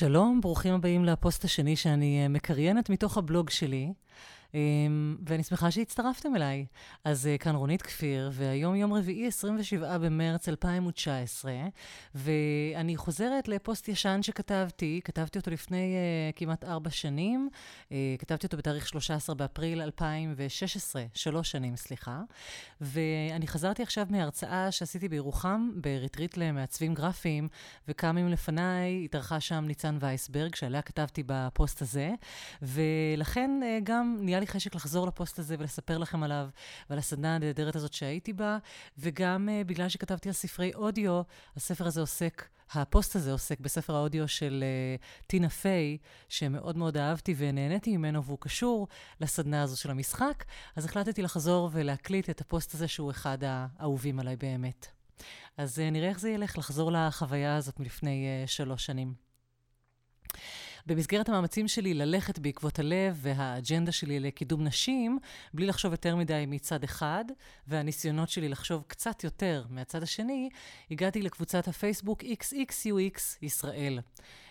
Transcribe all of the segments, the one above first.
שלום, ברוכים הבאים לפוסט השני שאני אה, מקריינת מתוך הבלוג שלי. אמ, ואני שמחה שהצטרפתם אליי. אז אה, כאן רונית כפיר, והיום יום רביעי, 27 במרץ 2019, ואני חוזרת לפוסט ישן שכתבתי, כתבתי אותו לפני אה, כמעט ארבע שנים, אה, כתבתי אותו בתאריך 13 באפריל 2016, שלוש שנים, סליחה, ואני חזרתי עכשיו מהרצאה שעשיתי בירוחם, בריטריט למעצבים גרפיים, וכמה ימים לפניי התארחה שם ניצן וייסברג, שעליה כתבתי בפוסט הזה, ולכן אה, גם נהיה לי חשק לחזור לפוסט הזה ולספר לכם עליו ועל הסדנה הנהדרת הזאת שהייתי בה, וגם אה, בגלל שכתבתי על ספרי אודיו, הספר הזה עוסק, הפוסט הזה עוסק בספר האודיו של אה, טינה פיי, שמאוד מאוד אהבתי ונהניתי ממנו, והוא קשור לסדנה הזו של המשחק, אז החלטתי לחזור ולהקליט את הפוסט הזה, שהוא אחד האהובים עליי באמת. אז אה, נראה איך זה ילך לחזור לחוויה הזאת מלפני אה, שלוש שנים. במסגרת המאמצים שלי ללכת בעקבות הלב והאג'נדה שלי לקידום נשים, בלי לחשוב יותר מדי מצד אחד, והניסיונות שלי לחשוב קצת יותר מהצד השני, הגעתי לקבוצת הפייסבוק XXUX ישראל.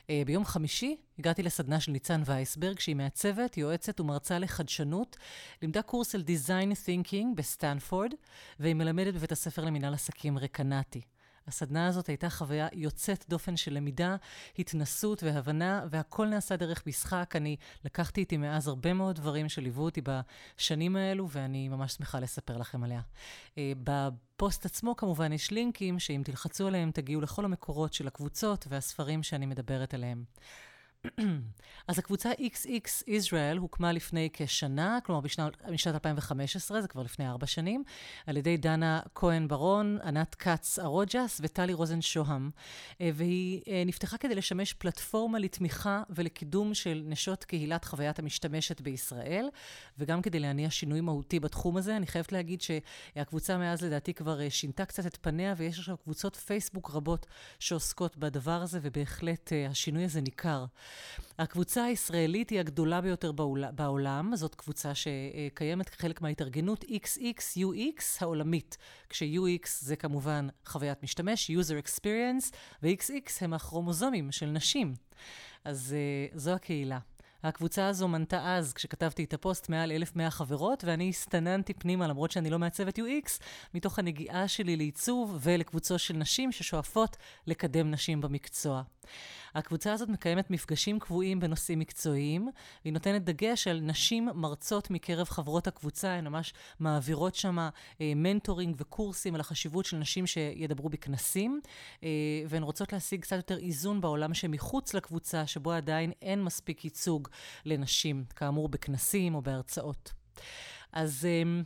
אה, ביום חמישי הגעתי לסדנה של ניצן וייסברג, שהיא מעצבת, יועצת ומרצה לחדשנות, לימדה קורס על Design Thinking בסטנפורד, והיא מלמדת בבית הספר למינהל עסקים רקנטי. הסדנה הזאת הייתה חוויה יוצאת דופן של למידה, התנסות והבנה, והכל נעשה דרך משחק. אני לקחתי איתי מאז הרבה מאוד דברים שליוו אותי בשנים האלו, ואני ממש שמחה לספר לכם עליה. אה, בפוסט עצמו כמובן יש לינקים, שאם תלחצו עליהם תגיעו לכל המקורות של הקבוצות והספרים שאני מדברת עליהם. אז הקבוצה XX Israel הוקמה לפני כשנה, כלומר בשנת, בשנת 2015, זה כבר לפני ארבע שנים, על ידי דנה כהן ברון, ענת כץ ארוג'ס וטלי רוזן שוהם. אה, והיא אה, נפתחה כדי לשמש פלטפורמה לתמיכה ולקידום של נשות קהילת חוויית המשתמשת בישראל, וגם כדי להניע שינוי מהותי בתחום הזה. אני חייבת להגיד שהקבוצה מאז לדעתי כבר אה, שינתה קצת את פניה, ויש עכשיו קבוצות פייסבוק רבות שעוסקות בדבר הזה, ובהחלט השינוי הזה ניכר. הקבוצה הישראלית היא הגדולה ביותר בעולם, זאת קבוצה שקיימת כחלק מההתארגנות XXUX העולמית, כש-UX זה כמובן חוויית משתמש, user experience, ו-XX הם הכרומוזומים של נשים. אז uh, זו הקהילה. הקבוצה הזו מנתה אז, כשכתבתי את הפוסט, מעל 1,100 חברות, ואני הסתננתי פנימה, למרות שאני לא מעצבת UX, מתוך הנגיעה שלי לעיצוב ולקבוצות של נשים ששואפות לקדם נשים במקצוע. הקבוצה הזאת מקיימת מפגשים קבועים בנושאים מקצועיים, והיא נותנת דגש על נשים מרצות מקרב חברות הקבוצה, הן ממש מעבירות שם אה, מנטורינג וקורסים על החשיבות של נשים שידברו בכנסים, אה, והן רוצות להשיג קצת יותר איזון בעולם שמחוץ לקבוצה, שבו עדיין אין מספיק ייצוג לנשים, כאמור בכנסים או בהרצאות. אז... אה,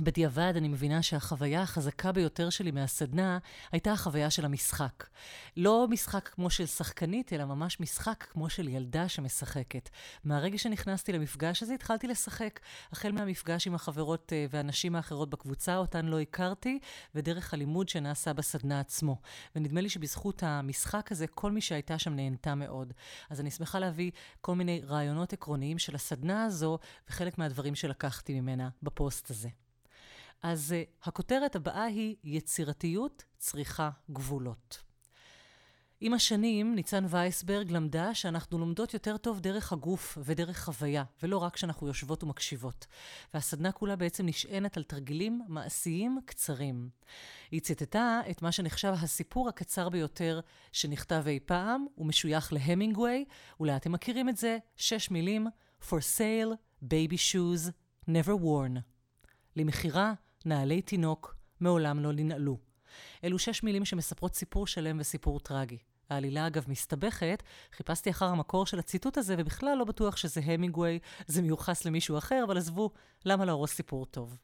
בדיעבד אני מבינה שהחוויה החזקה ביותר שלי מהסדנה הייתה החוויה של המשחק. לא משחק כמו של שחקנית, אלא ממש משחק כמו של ילדה שמשחקת. מהרגע שנכנסתי למפגש הזה התחלתי לשחק, החל מהמפגש עם החברות uh, והנשים האחרות בקבוצה, אותן לא הכרתי, ודרך הלימוד שנעשה בסדנה עצמו. ונדמה לי שבזכות המשחק הזה, כל מי שהייתה שם נהנתה מאוד. אז אני שמחה להביא כל מיני רעיונות עקרוניים של הסדנה הזו, וחלק מהדברים שלקחתי ממנה בפוסט הזה. אז uh, הכותרת הבאה היא יצירתיות צריכה גבולות. עם השנים, ניצן וייסברג למדה שאנחנו לומדות יותר טוב דרך הגוף ודרך חוויה, ולא רק כשאנחנו יושבות ומקשיבות. והסדנה כולה בעצם נשענת על תרגילים מעשיים קצרים. היא ציטטה את מה שנחשב הסיפור הקצר ביותר שנכתב אי פעם, הוא משוייך להמינגווי, אולי אתם מכירים את זה, שש מילים, for sale, baby shoes, never worn. למכירה, נעלי תינוק מעולם לא ננעלו. אלו שש מילים שמספרות סיפור שלם וסיפור טרגי. העלילה אגב מסתבכת, חיפשתי אחר המקור של הציטוט הזה, ובכלל לא בטוח שזה המינגווי, זה מיוחס למישהו אחר, אבל עזבו, למה להרוס סיפור טוב?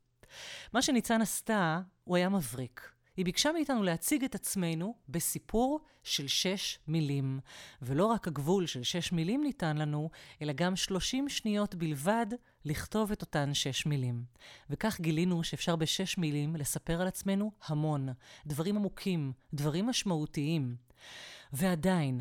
מה שניצן עשתה, הוא היה מבריק. היא ביקשה מאיתנו להציג את עצמנו בסיפור של שש מילים. ולא רק הגבול של שש מילים ניתן לנו, אלא גם שלושים שניות בלבד לכתוב את אותן שש מילים. וכך גילינו שאפשר בשש מילים לספר על עצמנו המון. דברים עמוקים, דברים משמעותיים. ועדיין,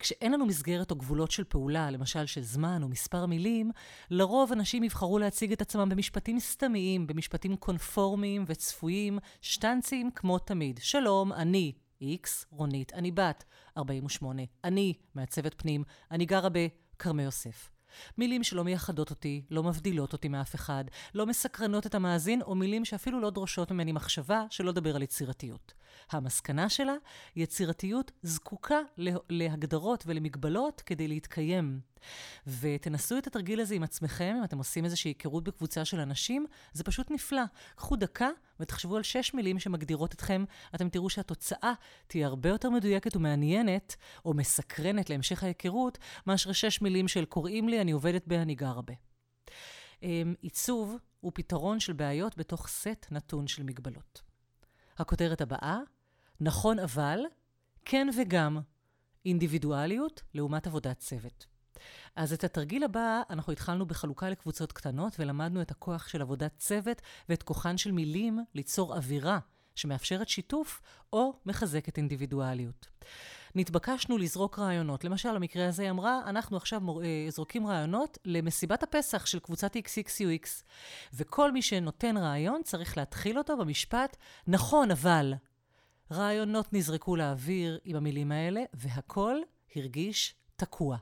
כשאין לנו מסגרת או גבולות של פעולה, למשל של זמן או מספר מילים, לרוב אנשים יבחרו להציג את עצמם במשפטים סתמיים, במשפטים קונפורמיים וצפויים, שטנציים כמו תמיד. שלום, אני איקס, רונית, אני בת 48, אני מעצבת פנים, אני גרה בכרמי יוסף. מילים שלא מייחדות אותי, לא מבדילות אותי מאף אחד, לא מסקרנות את המאזין, או מילים שאפילו לא דורשות ממני מחשבה, שלא לדבר על יצירתיות. המסקנה שלה, יצירתיות זקוקה להגדרות ולמגבלות כדי להתקיים. ותנסו את התרגיל הזה עם עצמכם, אם אתם עושים איזושהי היכרות בקבוצה של אנשים, זה פשוט נפלא. קחו דקה ותחשבו על שש מילים שמגדירות אתכם, אתם תראו שהתוצאה תהיה הרבה יותר מדויקת ומעניינת, או מסקרנת להמשך ההיכרות, מאשר שש מילים של קוראים לי, אני עובדת ב, אני גרה ב. אמ, עיצוב הוא פתרון של בעיות בתוך סט נתון של מגבלות. הכותרת הבאה, נכון אבל, כן וגם, אינדיבידואליות לעומת עבודת צוות. אז את התרגיל הבא, אנחנו התחלנו בחלוקה לקבוצות קטנות ולמדנו את הכוח של עבודת צוות ואת כוחן של מילים ליצור אווירה שמאפשרת שיתוף או מחזקת אינדיבידואליות. נתבקשנו לזרוק רעיונות. למשל, במקרה הזה היא אמרה, אנחנו עכשיו מור... אה, זורקים רעיונות למסיבת הפסח של קבוצת XXUX, וכל מי שנותן רעיון צריך להתחיל אותו במשפט, נכון, אבל. רעיונות נזרקו לאוויר עם המילים האלה, והכל הרגיש תקוע.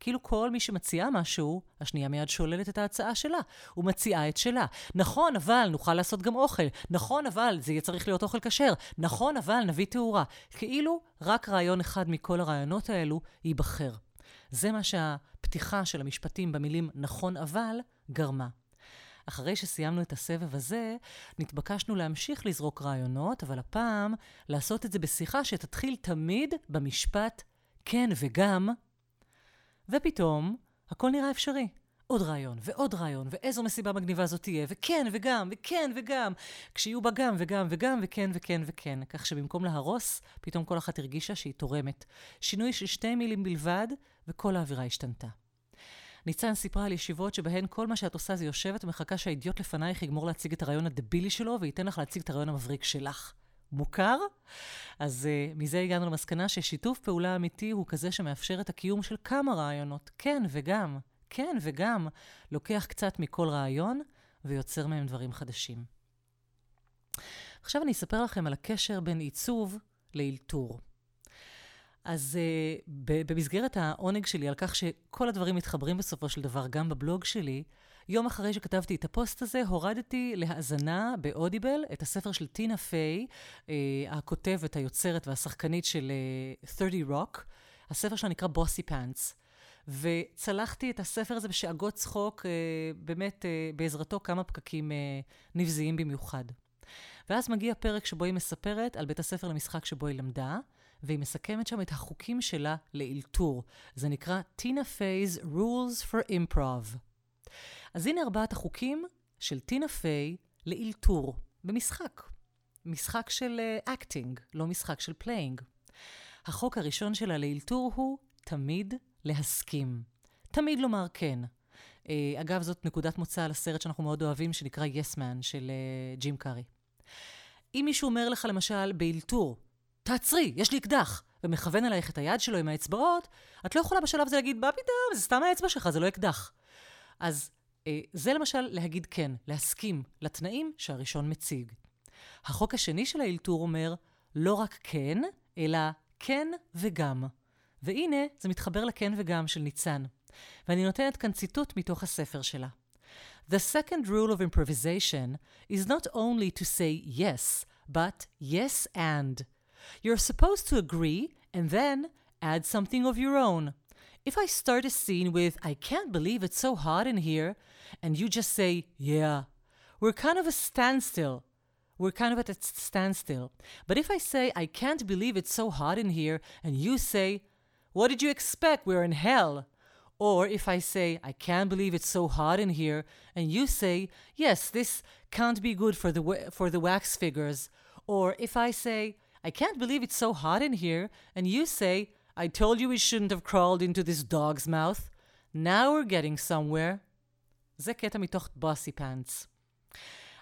כאילו כל מי שמציעה משהו, השנייה מיד שוללת את ההצעה שלה, ומציעה את שלה. נכון, אבל נוכל לעשות גם אוכל. נכון, אבל זה יהיה צריך להיות אוכל כשר. נכון, אבל נביא תאורה. כאילו רק רעיון אחד מכל הרעיונות האלו ייבחר. זה מה שהפתיחה של המשפטים במילים נכון אבל גרמה. אחרי שסיימנו את הסבב הזה, נתבקשנו להמשיך לזרוק רעיונות, אבל הפעם לעשות את זה בשיחה שתתחיל תמיד במשפט כן וגם ופתאום, הכל נראה אפשרי. עוד רעיון, ועוד רעיון, ואיזו מסיבה מגניבה זאת תהיה, וכן וגם, וכן וגם, כשיהיו בה גם וגם וגם, וכן וכן וכן. כך שבמקום להרוס, פתאום כל אחת הרגישה שהיא תורמת. שינוי של שתי מילים בלבד, וכל האווירה השתנתה. ניצן סיפרה על ישיבות שבהן כל מה שאת עושה זה יושבת ומחכה שהאידיוט לפנייך יגמור להציג את הרעיון הדבילי שלו, וייתן לך להציג את הרעיון המבריק שלך. מוכר. אז uh, מזה הגענו למסקנה ששיתוף פעולה אמיתי הוא כזה שמאפשר את הקיום של כמה רעיונות, כן וגם, כן וגם, לוקח קצת מכל רעיון ויוצר מהם דברים חדשים. עכשיו אני אספר לכם על הקשר בין עיצוב לאלתור. אז uh, במסגרת העונג שלי על כך שכל הדברים מתחברים בסופו של דבר, גם בבלוג שלי, יום אחרי שכתבתי את הפוסט הזה, הורדתי להאזנה באודיבל את הספר של טינה פיי, אה, הכותבת, היוצרת והשחקנית של אה, 30 Rock. הספר שלה נקרא בוסי פאנטס. וצלחתי את הספר הזה בשאגות צחוק, אה, באמת אה, בעזרתו כמה פקקים אה, נבזיים במיוחד. ואז מגיע פרק שבו היא מספרת על בית הספר למשחק שבו היא למדה, והיא מסכמת שם את החוקים שלה לאלתור. זה נקרא טינה פיי's Rules for Improv. אז הנה ארבעת החוקים של טינה פיי לאלתור במשחק. משחק של acting, אה, לא משחק של playing. החוק הראשון שלה לאלתור הוא תמיד להסכים. תמיד לומר כן. אה, אגב, זאת נקודת מוצא לסרט שאנחנו מאוד אוהבים, שנקרא Yes Man של אה, ג'ים קארי. אם מישהו אומר לך למשל באלתור, תעצרי, יש לי אקדח, ומכוון עלייך את היד שלו עם האצבעות, את לא יכולה בשלב הזה להגיד, מה פתאום, זה סתם האצבע שלך, זה לא אקדח. אז אה, זה למשל להגיד כן, להסכים לתנאים שהראשון מציג. החוק השני של האלתור אומר לא רק כן, אלא כן וגם. והנה, זה מתחבר לכן וגם של ניצן. ואני נותנת כאן ציטוט מתוך הספר שלה. The second rule of improvisation is not only to say yes, but yes and. You're supposed to agree and then add something of your own. If I start a scene with, I can't believe it's so hot in here, and you just say, yeah, we're kind of a standstill. We're kind of at a standstill. But if I say, I can't believe it's so hot in here, and you say, what did you expect? We're in hell. Or if I say, I can't believe it's so hot in here, and you say, yes, this can't be good for the, for the wax figures. Or if I say, I can't believe it's so hot in here, and you say, I told you we shouldn't have crawled into this dog's mouth. Now we're getting somewhere. זה קטע מתוך בוסי פאנטס.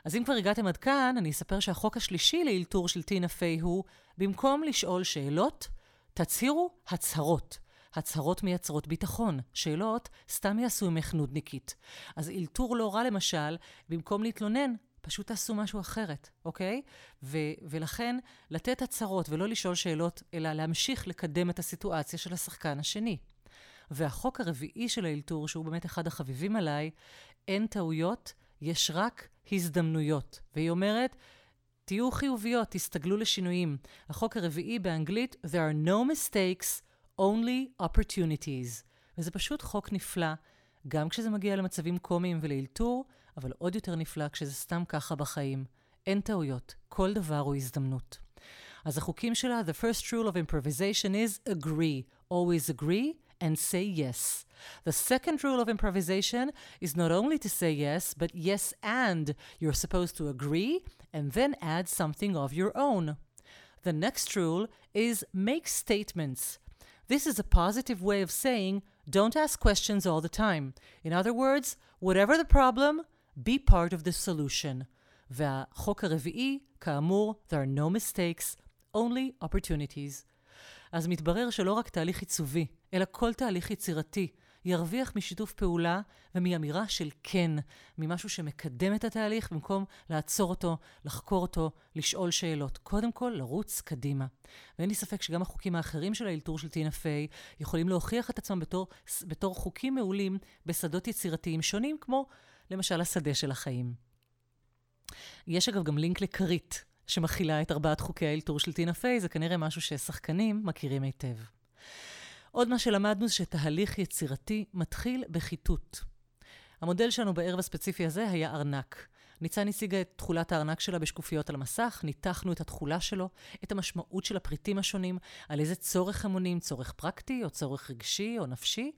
אז אם כבר הגעתם עד כאן, אני אספר שהחוק השלישי לאלתור של טינה פיי הוא, במקום לשאול שאלות, תצהירו הצהרות. הצהרות מייצרות ביטחון. שאלות סתם יעשו ממך נודניקית. אז אלתור לא רע למשל, במקום להתלונן, פשוט תעשו משהו אחרת, אוקיי? ו- ולכן, לתת הצהרות ולא לשאול שאלות, אלא להמשיך לקדם את הסיטואציה של השחקן השני. והחוק הרביעי של האלתור, שהוא באמת אחד החביבים עליי, אין טעויות, יש רק הזדמנויות. והיא אומרת, תהיו חיוביות, תסתגלו לשינויים. החוק הרביעי באנגלית, There are no mistakes, only opportunities. וזה פשוט חוק נפלא, גם כשזה מגיע למצבים קומיים ולאלתור, אבל עוד יותר נפלא כשזה סתם ככה בחיים. אין טעויות, כל דבר הוא הזדמנות. אז החוקים שלה, The first rule of improvisation is agree. Always agree and say yes. The second rule of improvisation is not only to say yes, but yes and. You're supposed to agree and then add something of your own. The next rule is make statements. This is a positive way of saying don't ask questions all the time. In other words, whatever the problem, be part of the solution. והחוק הרביעי, כאמור, there are no mistakes, only opportunities. אז מתברר שלא רק תהליך עיצובי, אלא כל תהליך יצירתי ירוויח משיתוף פעולה ומאמירה של כן, ממשהו שמקדם את התהליך במקום לעצור אותו, לחקור אותו, לשאול שאלות. קודם כל, לרוץ קדימה. ואין לי ספק שגם החוקים האחרים של האלתור של טינה פיי יכולים להוכיח את עצמם בתור, בתור חוקים מעולים בשדות יצירתיים שונים, כמו למשל השדה של החיים. יש אגב גם לינק לכרית, שמכילה את ארבעת חוקי האלתור של טינה פיי, זה כנראה משהו ששחקנים מכירים היטב. עוד מה שלמדנו זה שתהליך יצירתי מתחיל בחיטוט. המודל שלנו בערב הספציפי הזה היה ארנק. ניצן הציגה את תכולת הארנק שלה בשקופיות על המסך, ניתחנו את התכולה שלו, את המשמעות של הפריטים השונים, על איזה צורך הם עונים, צורך פרקטי או צורך רגשי או נפשי,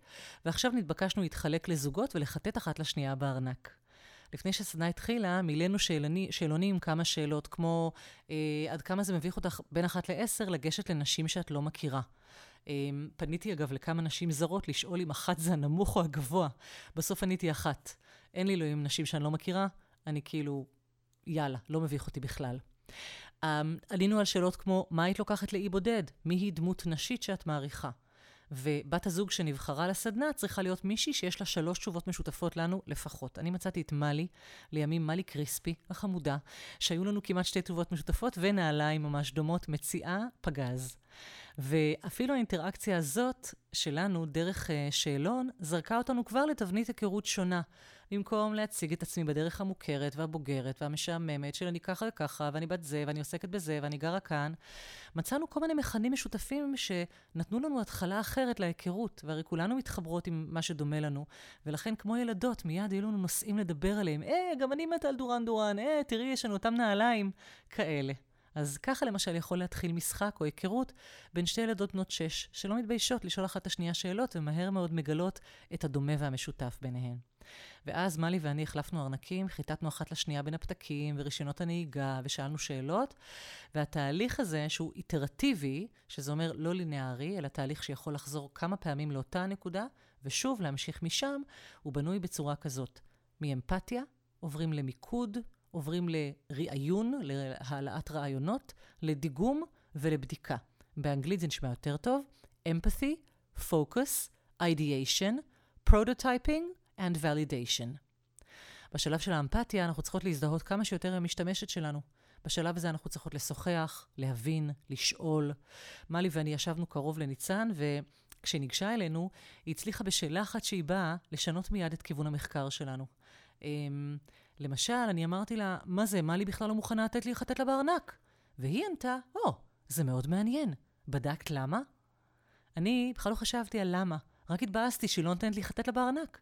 ועכשיו נתבקשנו להתחלק לזוגות ולחטט אחת לשנייה בארנק. לפני שהסדנה התחילה, מילאנו שאלוני, שאלונים כמה שאלות, כמו אה, עד כמה זה מביך אותך בין אחת לעשר לגשת לנשים שאת לא מכירה. אה, פניתי אגב לכמה נשים זרות לשאול אם אחת זה הנמוך או הגבוה. בסוף עניתי אחת. אין לי אלוהים נשים שאני לא מכירה, אני כאילו, יאללה, לא מביך אותי בכלל. Um, עלינו על שאלות כמו, מה היית לוקחת לאי בודד? מי היא דמות נשית שאת מעריכה? ובת הזוג שנבחרה לסדנה צריכה להיות מישהי שיש לה שלוש תשובות משותפות לנו לפחות. אני מצאתי את מאלי, לימים מאלי קריספי, החמודה, שהיו לנו כמעט שתי תשובות משותפות ונעליים ממש דומות, מציאה פגז. ואפילו האינטראקציה הזאת שלנו, דרך uh, שאלון, זרקה אותנו כבר לתבנית היכרות שונה. במקום להציג את עצמי בדרך המוכרת והבוגרת והמשעממת של אני ככה וככה, ואני בת זה, ואני עוסקת בזה, ואני גרה כאן, מצאנו כל מיני מכנים משותפים שנתנו לנו התחלה אחרת להיכרות, והרי כולנו מתחברות עם מה שדומה לנו, ולכן כמו ילדות, מיד היו לנו נושאים לדבר עליהם. אה, גם אני מתה על דורן דורן, אה, תראי, יש לנו אותם נעליים, כאלה. אז ככה למשל יכול להתחיל משחק או היכרות בין שתי ילדות בנות שש, שלא מתביישות לשאול אחת את השנייה שאלות, ומהר מאוד מגלות את הדומה והמשותף ביניהן. ואז מלי ואני החלפנו ארנקים, חיטטנו אחת לשנייה בין הפתקים ורישיונות הנהיגה, ושאלנו שאלות. והתהליך הזה, שהוא איטרטיבי, שזה אומר לא לינארי, אלא תהליך שיכול לחזור כמה פעמים לאותה הנקודה, ושוב להמשיך משם, הוא בנוי בצורה כזאת. מאמפתיה, עוברים למיקוד, עוברים לראיון, להעלאת רעיונות, לדיגום ולבדיקה. באנגלית זה נשמע יותר טוב. empathy, focus, ideation, prototyping and validation. בשלב של האמפתיה אנחנו צריכות להזדהות כמה שיותר עם המשתמשת שלנו. בשלב הזה אנחנו צריכות לשוחח, להבין, לשאול. מלי ואני ישבנו קרוב לניצן, וכשניגשה אלינו, היא הצליחה בשאלה אחת שהיא באה לשנות מיד את כיוון המחקר שלנו. אמ, למשל, אני אמרתי לה, מה זה, מלי בכלל לא מוכנה לתת לי לחטט לה בארנק? והיא ענתה, או, oh, זה מאוד מעניין. בדקת למה? אני בכלל לא חשבתי על למה, רק התבאסתי שהיא לא נותנת לי לחטט לה בארנק.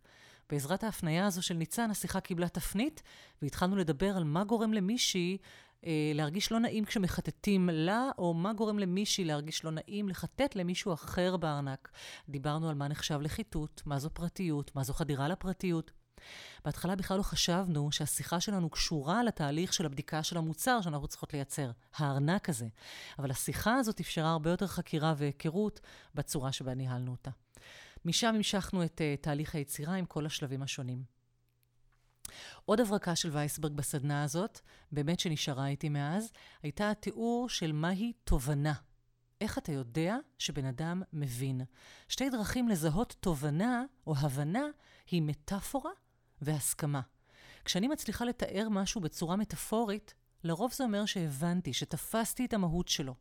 בעזרת ההפניה הזו של ניצן, השיחה קיבלה תפנית, והתחלנו לדבר על מה גורם למישהי אה, להרגיש לא נעים כשמחטטים לה, או מה גורם למישהי להרגיש לא נעים לחטט למישהו אחר בארנק. דיברנו על מה נחשב לחיטוט, מה זו פרטיות, מה זו חדירה לפרטיות. בהתחלה בכלל לא חשבנו שהשיחה שלנו קשורה לתהליך של הבדיקה של המוצר שאנחנו צריכות לייצר, הארנק הזה. אבל השיחה הזאת אפשרה הרבה יותר חקירה והיכרות בצורה שבה ניהלנו אותה. משם המשכנו את uh, תהליך היצירה עם כל השלבים השונים. עוד הברקה של וייסברג בסדנה הזאת, באמת שנשארה איתי מאז, הייתה התיאור של מהי תובנה. איך אתה יודע שבן אדם מבין? שתי דרכים לזהות תובנה או הבנה היא מטאפורה והסכמה. כשאני מצליחה לתאר משהו בצורה מטאפורית, לרוב זה אומר שהבנתי, שתפסתי את המהות שלו.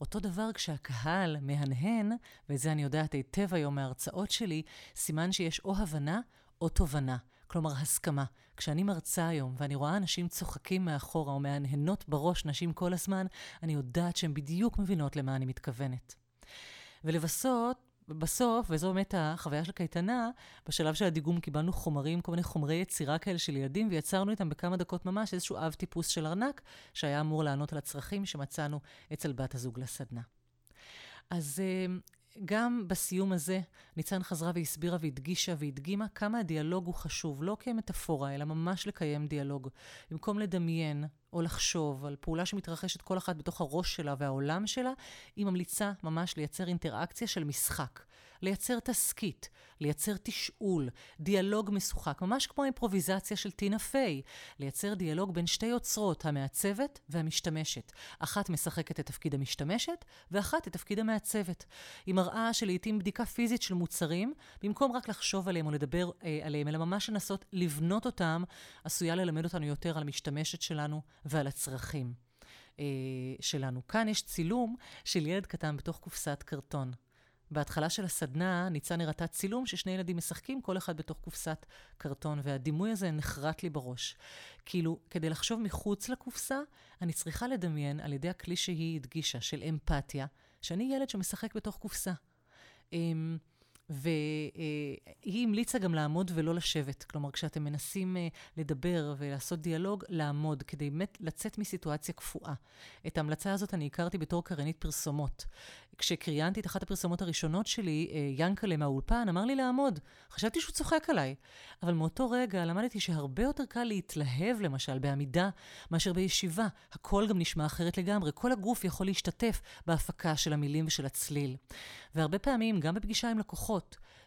אותו דבר כשהקהל מהנהן, ואת זה אני יודעת היטב היום מההרצאות שלי, סימן שיש או הבנה או תובנה. כלומר, הסכמה. כשאני מרצה היום ואני רואה אנשים צוחקים מאחורה או מהנהנות בראש נשים כל הזמן, אני יודעת שהן בדיוק מבינות למה אני מתכוונת. ולבסוף, בסוף, וזו באמת החוויה של הקייטנה, בשלב של הדיגום קיבלנו חומרים, כל מיני חומרי יצירה כאלה של ילדים, ויצרנו איתם בכמה דקות ממש איזשהו אב טיפוס של ארנק, שהיה אמור לענות על הצרכים שמצאנו אצל בת הזוג לסדנה. אז אה, גם בסיום הזה, ניצן חזרה והסבירה והדגישה והדגימה כמה הדיאלוג הוא חשוב, לא כמטאפורה, אלא ממש לקיים דיאלוג. במקום לדמיין או לחשוב על פעולה שמתרחשת כל אחת בתוך הראש שלה והעולם שלה, היא ממליצה ממש לייצר אינטראקציה של משחק. לייצר תסכית, לייצר תשאול, דיאלוג משוחק, ממש כמו אימפרוביזציה של טינה פיי. לייצר דיאלוג בין שתי יוצרות, המעצבת והמשתמשת. אחת משחקת את תפקיד המשתמשת, ואחת את תפקיד המעצבת. היא מראה שלעיתים בדיקה פיזית של מוצרים, במקום רק לחשוב עליהם או לדבר אה, עליהם, אלא ממש לנסות לבנות אותם, עשויה ללמד אותנו יותר על המשתמשת שלנו ועל הצרכים. אה, שלנו. כאן יש צילום של ילד קטן בתוך קופסת קרטון. בהתחלה של הסדנה, ניצן הראתה צילום ששני ילדים משחקים, כל אחד בתוך קופסת קרטון, והדימוי הזה נחרט לי בראש. כאילו, כדי לחשוב מחוץ לקופסה, אני צריכה לדמיין, על ידי הכלי שהיא הדגישה, של אמפתיה, שאני ילד שמשחק בתוך קופסה. אמ, והיא המליצה גם לעמוד ולא לשבת. כלומר, כשאתם מנסים אה, לדבר ולעשות דיאלוג, לעמוד, כדי באמת לצאת מסיטואציה קפואה. את ההמלצה הזאת אני הכרתי בתור קרנית פרסומות. כשקריינתי את אחת הפרסומות הראשונות שלי, אה, ינקלה מהאולפן אמר לי לעמוד. חשבתי שהוא צוחק עליי. אבל מאותו רגע למדתי שהרבה יותר קל להתלהב, למשל, בעמידה, מאשר בישיבה. הקול גם נשמע אחרת לגמרי. כל הגוף יכול להשתתף בהפקה של המילים ושל הצליל. והרבה פעמים, גם בפגישה עם לקוחות,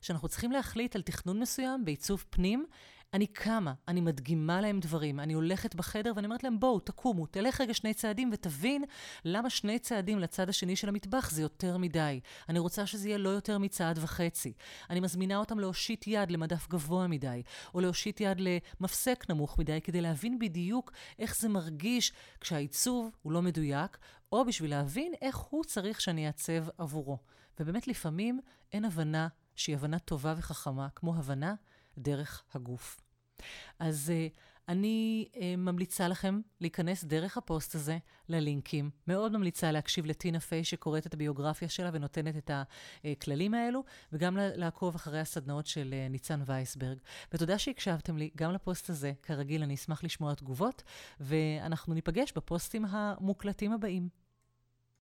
שאנחנו צריכים להחליט על תכנון מסוים בעיצוב פנים, אני קמה, אני מדגימה להם דברים, אני הולכת בחדר ואני אומרת להם, בואו, תקומו, תלך רגע שני צעדים ותבין למה שני צעדים לצד השני של המטבח זה יותר מדי. אני רוצה שזה יהיה לא יותר מצעד וחצי. אני מזמינה אותם להושיט יד למדף גבוה מדי, או להושיט יד למפסק נמוך מדי, כדי להבין בדיוק איך זה מרגיש כשהעיצוב הוא לא מדויק, או בשביל להבין איך הוא צריך שאני אעצב עבורו. ובאמת לפעמים אין הבנה שהיא הבנה טובה וחכמה, כמו הבנה דרך הגוף. אז uh, אני uh, ממליצה לכם להיכנס דרך הפוסט הזה ללינקים. מאוד ממליצה להקשיב לטינה פיי שקוראת את הביוגרפיה שלה ונותנת את הכללים האלו, וגם לעקוב אחרי הסדנאות של uh, ניצן וייסברג. ותודה שהקשבתם לי גם לפוסט הזה. כרגיל, אני אשמח לשמוע תגובות, ואנחנו ניפגש בפוסטים המוקלטים הבאים.